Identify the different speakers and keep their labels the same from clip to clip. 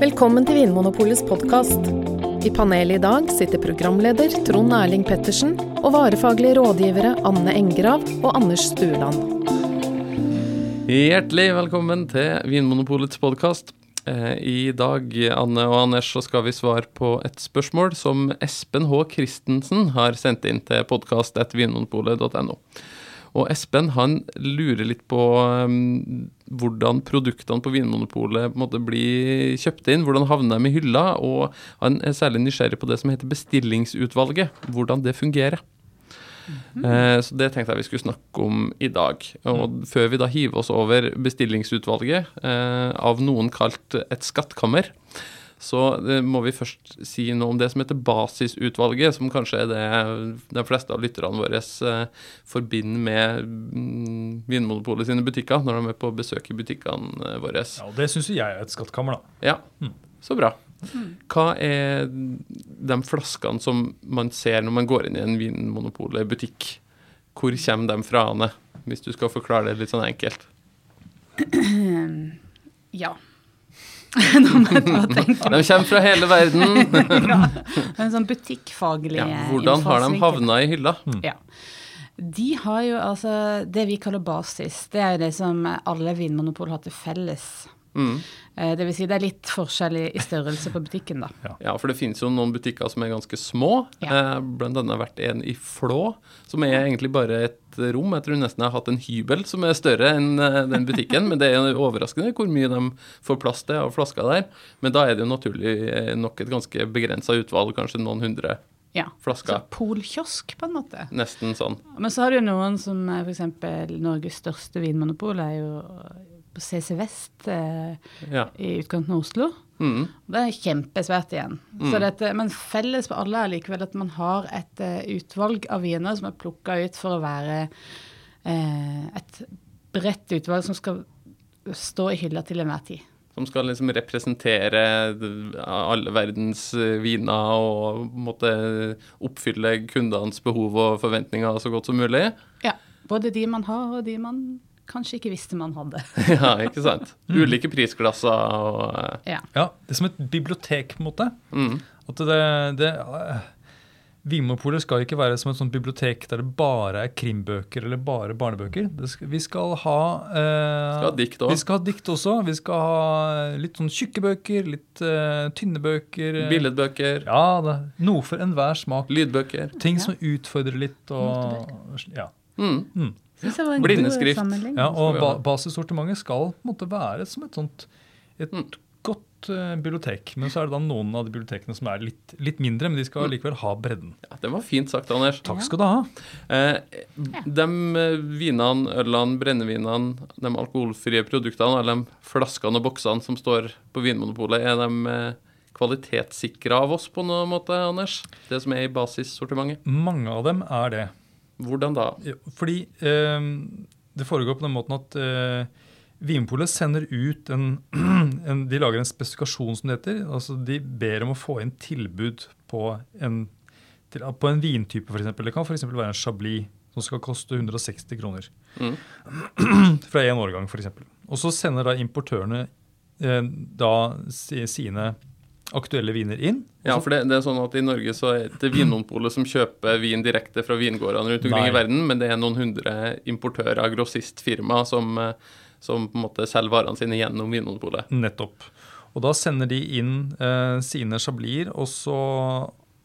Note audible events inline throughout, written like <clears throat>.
Speaker 1: Velkommen til Vinmonopolets podkast. I panelet i dag sitter programleder Trond Erling Pettersen og varefaglige rådgivere Anne Engrav og Anders Stueland.
Speaker 2: Hjertelig velkommen til Vinmonopolets podkast. I dag Anne og Anders, så skal vi svare på et spørsmål som Espen H. Christensen har sendt inn til podkast.vinmonopolet.no. Og Espen han lurer litt på um, hvordan produktene på Vinmonopolet på blir kjøpt inn. Hvordan havner de i hylla? Og han er særlig nysgjerrig på det som heter bestillingsutvalget. Hvordan det fungerer. Eh, så det tenkte jeg vi skulle snakke om i dag. Og før vi da hiver oss over bestillingsutvalget, eh, av noen kalt et skattkammer, så eh, må vi først si noe om det som heter basisutvalget, som kanskje er det de fleste av lytterne våre eh, forbinder med mm, Vinmonopolet sine butikker når de er på besøk i butikkene våre.
Speaker 3: Ja, og Det syns jeg er et skattkammer, da.
Speaker 2: Ja, så bra. Hva er de flaskene som man ser når man går inn i en Vinmonopolet-butikk? Hvor kommer de fra, Ane? Hvis du skal forklare det litt sånn enkelt. <clears throat>
Speaker 4: Ja. <laughs> Nå må jeg bare tenke.
Speaker 2: De kommer fra hele verden. <laughs>
Speaker 4: Ja, en sånn butikkfaglig
Speaker 2: Ja, hvordan har de havna i hylla?
Speaker 4: Ja. De har jo altså Det vi kaller basis, det er jo det som alle vinmonopol har til felles.
Speaker 2: Mm.
Speaker 4: Eh, Det vil si det er litt forskjell i størrelse på butikken, da.
Speaker 2: Ja, for det finnes jo noen butikker som er ganske små.
Speaker 4: Ja.
Speaker 2: Eh, blant annet vært en i Flå, som er egentlig bare et rom. Jeg tror nesten jeg har hatt en hybel som er større enn eh, den butikken. men det er jo overraskende hvor mye de får plass til av flasker der. Men da er det jo naturlig nok et ganske begrensa utvalg, kanskje noen hundre
Speaker 4: Ja.
Speaker 2: Flaska.
Speaker 4: Så polkiosk, på en måte.
Speaker 2: Nesten sånn.
Speaker 4: Men så har du jo noen som f.eks. Norges største vinmonopol er jo på CC Vest eh,
Speaker 2: Ja.
Speaker 4: i utkanten av Oslo.
Speaker 2: Mm.
Speaker 4: Det er kjempesvært igjen. Så dette, men felles på alle er likevel at man har et uh, utvalg av viner som er plukka ut for å være uh, et bredt utvalg som skal stå i hylla til enhver tid.
Speaker 2: Som skal liksom representere alle verdens eh, viner og måtte oppfylle kundenes behov og forventninger så godt som mulig.
Speaker 4: Ja, Både de man har, og de man kanskje ikke visste man hadde. <laughs>
Speaker 2: Ja, ikke sant? Ulike prisklasser og eh,
Speaker 4: Ja.
Speaker 3: Ja, Det er som et bibliotek, på en måte.
Speaker 2: mm.
Speaker 3: At det, det Vinmonopolet skal ikke være som et sånt bibliotek der det bare er krimbøker eller bare barnebøker. Det skal, vi skal ha eh,
Speaker 2: Skal ha dikt også.
Speaker 3: Vi skal ha dikt også. Vi skal ha litt sånn tjukke bøker, litt eh, tynne bøker. eh,
Speaker 2: Billedbøker,
Speaker 3: Ja, det, noe for enhver smak.
Speaker 2: lydbøker.
Speaker 3: Ting
Speaker 4: Ja.
Speaker 3: som utfordrer litt og ja.
Speaker 2: Mm.
Speaker 3: Mm.
Speaker 4: Synes jeg var en
Speaker 2: Blindeskrift.
Speaker 3: Ja, og ba basissortimentet skal måtte være som et sånt et
Speaker 2: Mm.
Speaker 3: godt uh, bibliotek. Men så er det da noen av de bibliotekene som er litt, litt mindre, men de skal
Speaker 2: Mm.
Speaker 3: likevel ha bredden.
Speaker 2: Ja, det var fint sagt, Anders.
Speaker 3: Takk skal du ha.
Speaker 2: Eh, de eh, vinene, ølene, brennevinene, de alkoholfrie produktene, alle de flaskene og boksene som står på Vinmonopolet, er de eh, kvalitetssikra av oss på noen måte, Anders? Det som er i basissortimentet?
Speaker 3: Mange av dem er det.
Speaker 2: Hvordan da?
Speaker 3: Fordi eh, det foregår på den måten at eh, Vinpolet sender ut en, <clears throat> en De lager en spesifikasjon, som det heter. altså De ber om å få inn tilbud på en, til, på en vintype, f.eks. Det kan f.eks. være en Chablis som skal koste 160 kroner.
Speaker 2: Mm. <clears throat>
Speaker 3: Fra én årgang, f.eks. Og så sender da importørene eh, da si- sine aktuelle viner inn.
Speaker 2: Ja, for det, det er sånn at I Norge så er det Vinmonopolet som kjøper vin direkte fra vingårdene rundt omkring
Speaker 3: Nei.
Speaker 2: i verden, men det er noen hundre importører, grossistfirma, som, eh, som på en måte selger varene sine gjennom Vinmonopolet.
Speaker 3: Nettopp. Og da sender de inn eh, sine chablis, og så,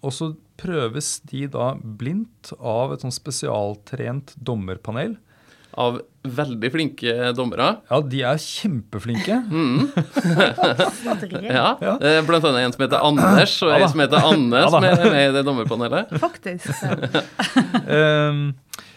Speaker 3: og så prøves de da blindt av et sånn spesialtrent dommerpanel.
Speaker 2: Av veldig flinke dommere.
Speaker 3: Ja, de er kjempeflinke.
Speaker 2: Mm. <laughs> Ja, eh, Blant annet en som heter Anders, og en som heter Anne, som er med i det dommerpanelet.
Speaker 4: Faktisk. <laughs>
Speaker 3: Ehm, eh,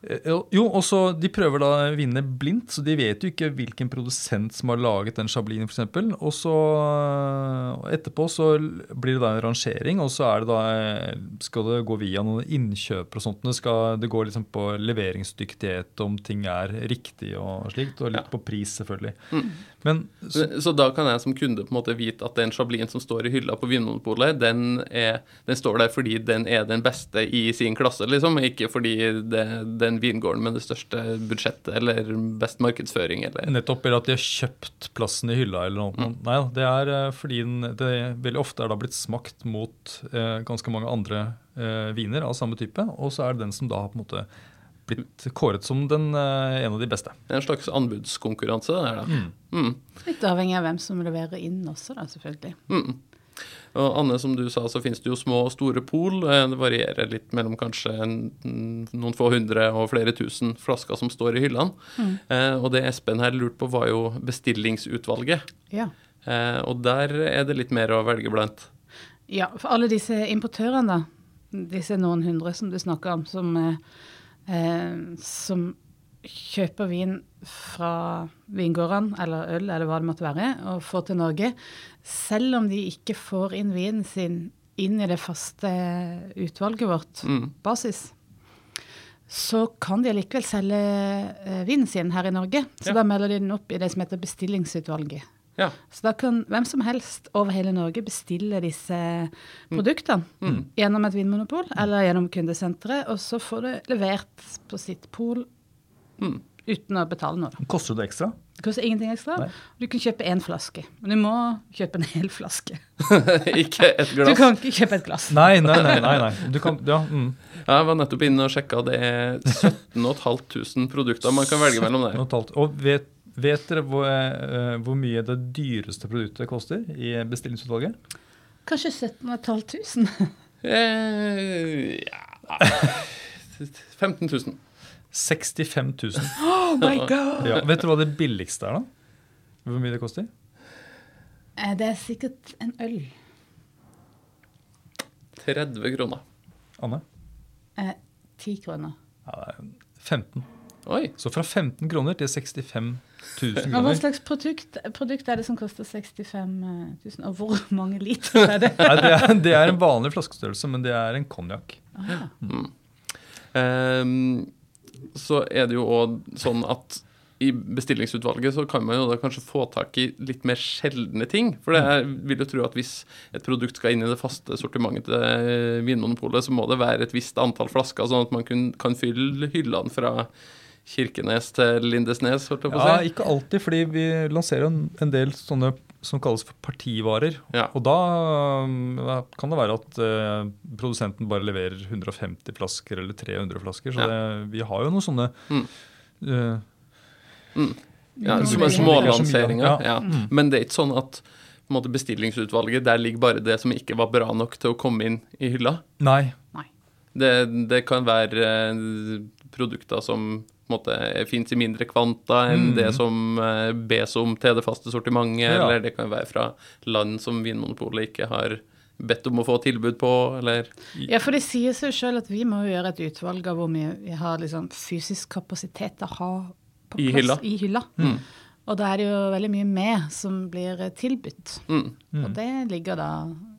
Speaker 3: jo, og så De prøver da å vinne blindt, så de vet jo ikke hvilken produsent som har laget den sjablinen f.eks. Og så eh, etterpå så blir det da en rangering, og så er det da, eh, skal det gå via noen innkjøpere og sånt. Det, skal, det går liksom på leveringsdyktighet, om ting er riktig og slikt, og litt
Speaker 2: Ja.
Speaker 3: på pris, selvfølgelig.
Speaker 2: Mm.
Speaker 3: Men så,
Speaker 2: Så da kan jeg som kunde på en måte vite at den sjablinen som står i hylla på Vinmonopolet, den, er, den står der fordi den er den beste i sin klasse, liksom. Ikke fordi det er den vingården med det største budsjettet eller best markedsføring eller
Speaker 3: nettopp eller at de har kjøpt plassen i hylla eller noe.
Speaker 2: Mm.
Speaker 3: Nei det er eh, fordi den, det veldig ofte er da blitt smakt mot eh, ganske mange andre eh, viner av samme type, og så er det den som da har på en måte blitt kåret som den, eh, en av de beste.
Speaker 2: Det er en slags anbudskonkurranse, det er da. Mm.
Speaker 4: Litt avhengig av hvem som leverer inn også, da, selvfølgelig.
Speaker 2: Mm. Og Anne, som du sa, så finnes det jo små og store pol. Eh, Det varierer litt mellom kanskje en, noen få hundre og flere tusen flasker som står i hyllene. Eh, og det Espen her lurte på, var jo bestillingsutvalget.
Speaker 4: Ja.
Speaker 2: Eh, og der er det litt mer å velge blant.
Speaker 4: Ja, for alle disse importørene, da, disse noen hundre som du snakker om, som, eh, eh, som kjøper vin fra vingårdene, eller øl, eller hva det måtte være, og får til Norge, selv om de ikke får inn vinen sin inn i det faste utvalget vårt,
Speaker 2: Mm.
Speaker 4: basis, så kan de allikevel selge eh, vinen sin her i Norge. Så
Speaker 2: Ja.
Speaker 4: da melder de den opp i det som heter bestillingsutvalget.
Speaker 2: Ja.
Speaker 4: Så da kan hvem som helst over hele Norge bestille disse produktene
Speaker 2: Mm.
Speaker 4: gjennom et vinmonopol eller gjennom kundesenteret, og så får du levert på sitt pol
Speaker 2: Mm.
Speaker 4: uten å betale noe.
Speaker 3: Koster det ekstra?
Speaker 4: Det koster ingenting ekstra.
Speaker 3: Nei.
Speaker 4: Du kan kjøpe én flaske, men du må kjøpe en hel flaske. <laughs>
Speaker 2: ikke et glass?
Speaker 4: Du kan ikke kjøpe et glass.
Speaker 3: Nei, nei, nei. nei, nei. Du kan, ja, mm.
Speaker 2: Jeg var nettopp inne og sjekka. Det er 17 500 produkter man kan velge mellom der.
Speaker 3: Og vet, vet dere hvor, uh, hvor mye det dyreste produktet koster i bestillingsutvalget?
Speaker 4: Kanskje 17 500.
Speaker 2: Eh, ja <laughs> 15 000.
Speaker 3: 65 000.
Speaker 4: Oh my god!
Speaker 3: Ja. Vet du hva det billigste er, da? Hvor mye det koster?
Speaker 4: Eh, Det er sikkert en øl.
Speaker 2: 30 kroner.
Speaker 3: Anne?
Speaker 4: Eh, 10 kroner.
Speaker 3: Ja, det er 15.
Speaker 2: Oi.
Speaker 3: Så fra 15 kroner til 65 000
Speaker 4: kroner. hva slags produkt, produkt er det som koster 65 000, og hvor mange liter er det? <laughs>
Speaker 3: Nei, det, er, det er en vanlig flaskestørrelse, men det er en konjakk.
Speaker 2: Ehm, så er det jo òg sånn at i bestillingsutvalget så kan man jo da kanskje få tak i litt mer sjeldne ting. For det er, vil jo tro at hvis et produkt skal inn i det faste sortimentet til Vinmonopolet, så må det være et visst antall flasker, sånn at man kun, kan fylle hyllene fra Kirkenes til Lindesnes, jeg
Speaker 3: Ja, ikke alltid, fordi vi lanserer en, en del sånne som kalles for partivarer.
Speaker 2: Ja.
Speaker 3: Og da um, kan det være at eh, produsenten bare leverer 150 flasker eller 300 flasker. Så
Speaker 2: Ja.
Speaker 3: det, vi har jo noen sånne
Speaker 2: Mm.
Speaker 3: eh,
Speaker 2: Ja,
Speaker 4: Mm.
Speaker 2: som er
Speaker 3: er
Speaker 2: smålanseringer. Ja.
Speaker 3: ja.
Speaker 2: Men det er ikke sånn at på en måte, bestillingsutvalget, der ligger bare det som ikke var bra nok til å komme inn i hylla.
Speaker 3: Nei.
Speaker 2: Det, det kan være eh, produkter som måte fins i mindre kvanta enn
Speaker 3: Mm.
Speaker 2: det som eh, bes om til det faste sortimentet,
Speaker 3: Ja.
Speaker 2: eller det kan være fra land som Vinmonopolet ikke har bedt om å få tilbud på, eller
Speaker 4: Ja, for det sier seg jo sjøl at vi må jo gjøre et utvalg av hvor mye vi har liksom fysisk kapasitet til å ha på
Speaker 2: I
Speaker 4: plass
Speaker 2: hylla.
Speaker 4: i hylla.
Speaker 2: Mm.
Speaker 4: Og da er det jo veldig mye med som blir eh, tilbudt.
Speaker 2: mm.
Speaker 4: Og det ligger da eh,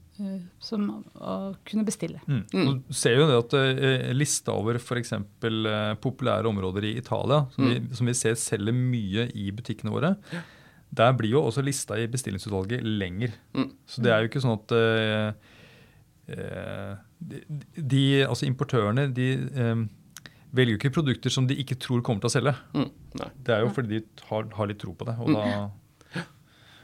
Speaker 4: som å kunne bestille.
Speaker 3: Mm.
Speaker 2: Mm.
Speaker 3: Og Du ser jo det at uh, lista over f.eks. Uh, populære områder i Italia, som,
Speaker 2: Mm.
Speaker 3: vi, som vi ser selger mye i butikkene våre, der blir jo også lista i bestillingsutvalget lenger.
Speaker 2: Mm.
Speaker 3: Så det er jo ikke sånn at uh, eh, de, de, altså importørene de eh, velger jo ikke produkter som de ikke tror kommer til å selge.
Speaker 2: Mm.
Speaker 3: Det er jo fordi de har, har litt tro på det. og da...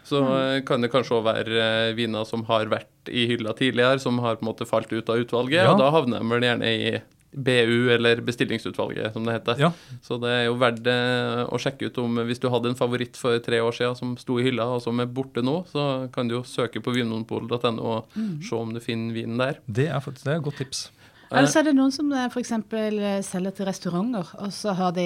Speaker 2: Så mm. kan det kanskje òg være eh, viner som har vært i hylla tidligere, som har på en måte falt ut av utvalget,
Speaker 3: Ja.
Speaker 2: og da havner de vel gjerne i BU, eller bestillingsutvalget, som det heter.
Speaker 3: Ja.
Speaker 2: Så det er jo verdt eh, å sjekke ut om hvis du hadde en favoritt for tre år siden som sto i hylla, og som er borte nå, så kan du jo søke på vinmonopolet.no og se om du finner vinen der.
Speaker 3: Det er faktisk det er et godt tips.
Speaker 4: Eller så er det noen som f.eks. selger til restauranter, og så har de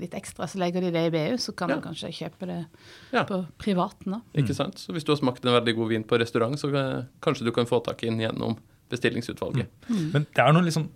Speaker 4: litt ekstra, så legger de det i BU, så kan
Speaker 2: Ja.
Speaker 4: du kanskje kjøpe det
Speaker 2: Ja.
Speaker 4: på privaten da.
Speaker 2: Ikke sant? Så hvis du har smakt en veldig god vin på restaurant, så eh, kanskje du kan få tak i den gjennom bestillingsutvalget.
Speaker 3: Men det er noe liksom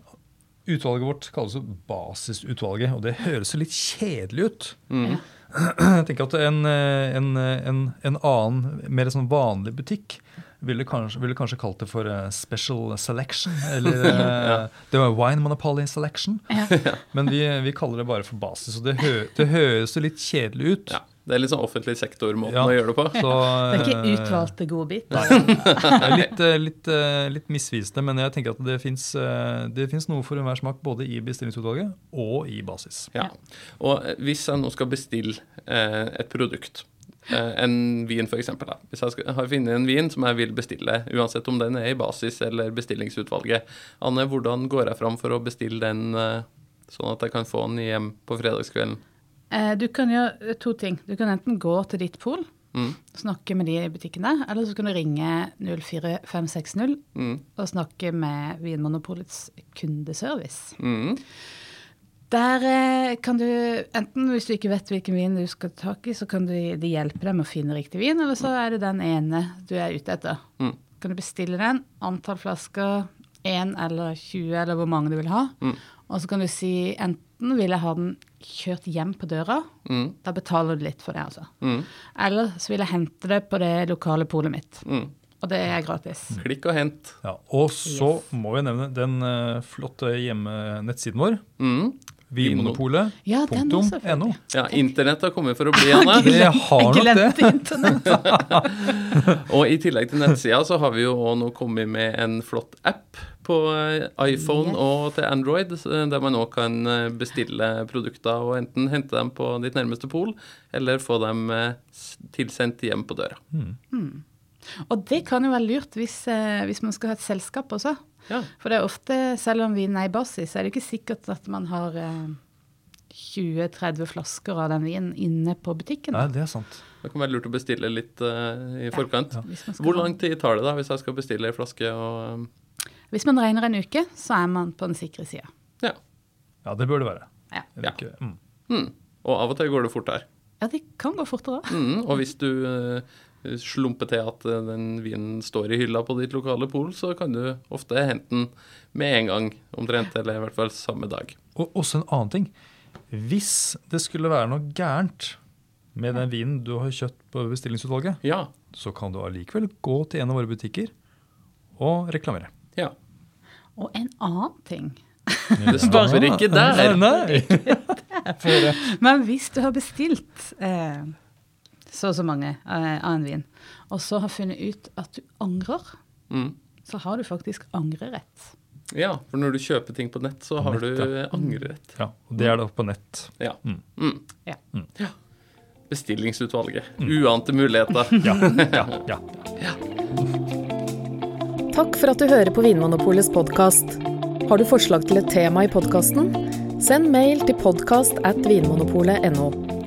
Speaker 3: Utvalget vårt kalles basisutvalget, og det høres jo litt kjedelig ut.
Speaker 2: Mm.
Speaker 4: Ja. <clears throat>
Speaker 3: Jeg tenker at en, eh, en, en, en annen, mer sånn vanlig butikk ville kanskje, ville kanskje kalt det for eh, special selection. Eller <laughs> ja. det var wine monopoly selection. <laughs>
Speaker 4: Ja.
Speaker 3: Men vi, vi kaller det bare for basis. Og det, hø, det høres jo litt kjedelig ut.
Speaker 2: Ja. Det er litt sånn offentlig sektor-måten
Speaker 3: Ja.
Speaker 2: å gjøre det på.
Speaker 3: Så,
Speaker 4: Det er ikke
Speaker 3: eh,
Speaker 4: utvalgte godbiter. <laughs>
Speaker 3: Er litt, eh, litt, eh, litt misvisende, men jeg tenker at det fins noe for enhver smak både i bestillingsutvalget og i basis.
Speaker 2: Ja. Og eh, hvis jeg nå skal bestille eh, et produkt, eh, en vin f.eks. Hvis jeg skal, har funnet en vin som jeg vil bestille, uansett om den er i basis eller bestillingsutvalget, Anne, hvordan går jeg fram for å bestille den eh, sånn at jeg kan få den hjem på fredagskvelden?
Speaker 4: Eh, Du kan gjøre to ting. Du kan enten gå til ditt pol,
Speaker 2: Mm.
Speaker 4: snakke med de i butikken der, eller så kan du ringe 04560
Speaker 2: Mm.
Speaker 4: og snakke med Vinmonopolets kundeservice.
Speaker 2: Mm.
Speaker 4: Der eh, kan du enten, hvis du ikke vet hvilken vin du skal ta tak i, så kan du, de hjelpe deg med å finne riktig vin, eller så er det den ene du er ute etter.
Speaker 2: Mm.
Speaker 4: Kan du bestille den, antall flasker, én eller 20, eller hvor mange du vil ha.
Speaker 2: Mm.
Speaker 4: Og så kan du si enten vil jeg ha den kjørt hjem på døra,
Speaker 2: Mm.
Speaker 4: da betaler du litt for det, altså.
Speaker 2: Mm.
Speaker 4: Eller så vil jeg hente det på det lokale polet mitt,
Speaker 2: Mm.
Speaker 4: og det er gratis.
Speaker 2: Klikk og hent.
Speaker 3: Ja, og så må vi nevne den eh, flotte hjemmenettsiden vår.
Speaker 2: Mm.
Speaker 3: Vinmonopolet.
Speaker 4: Ja,
Speaker 3: Punktum. NO.
Speaker 2: Ja, internett har kommet for å bli, Anne. <laughs>
Speaker 3: Det har nok det.
Speaker 4: Internett. <laughs>
Speaker 2: Og i tillegg til nettsida så har vi jo nå kommet med en flott app på eh, iPhone
Speaker 4: Yes.
Speaker 2: og til Android, der man òg kan eh, bestille produkter og enten hente dem på ditt nærmeste pol, eller få dem eh, tilsendt hjem på døra.
Speaker 4: Og det kan jo være lurt hvis, hvis man skal ha et selskap også.
Speaker 2: Ja.
Speaker 4: For det er ofte, selv om vinen er i basis, så er det ikke sikkert at man har eh, 20-30 flasker av den vinen inne på butikken.
Speaker 3: Nei, det er sant.
Speaker 2: Det kan være lurt å bestille litt eh, i forkant.
Speaker 4: Ja, ja.
Speaker 2: Hvor lang tid tar det da hvis jeg skal bestille ei flaske og eh,
Speaker 4: hvis man regner en uke, så er man på den sikre sida.
Speaker 2: Ja.
Speaker 3: Ja, det bør det være.
Speaker 4: Ja.
Speaker 2: Ja.
Speaker 3: Mm.
Speaker 2: Mm. Og av og til går det fort her.
Speaker 4: ja, det kan gå fortere.
Speaker 2: Mm. Og hvis du eh, slumper til at eh, den vinen står i hylla på ditt lokale pol, så kan du ofte hente den med en gang, omtrent, eller i hvert fall samme dag.
Speaker 3: Og også en annen ting. Hvis det skulle være noe gærent med den vinen du har kjøpt på bestillingsutvalget,
Speaker 2: Ja.
Speaker 3: så kan du allikevel gå til en av våre butikker og reklamere.
Speaker 2: ja.
Speaker 4: Og en annen ting.
Speaker 2: Det stopper ikke der.
Speaker 3: Nei, nei. <laughs>
Speaker 4: Men hvis du har bestilt eh, så og så mange eh, av en vin, og så har funnet ut at du angrer,
Speaker 2: Mm.
Speaker 4: så har du faktisk angrerett.
Speaker 2: Ja, for når du kjøper ting på nett, så har du
Speaker 3: ja.
Speaker 2: eh, angrerett.
Speaker 3: Ja, og det er da på nett.
Speaker 2: Ja.
Speaker 3: Mm.
Speaker 2: Mm.
Speaker 4: Ja.
Speaker 2: ja. Bestillingsutvalget. Uante muligheter. <laughs>
Speaker 3: Ja, ja, ja.
Speaker 1: Takk for at du hører på Vinmonopolets podkast. Har du forslag til et tema i podkasten? Send mail til podkast at vinmonopolet.no.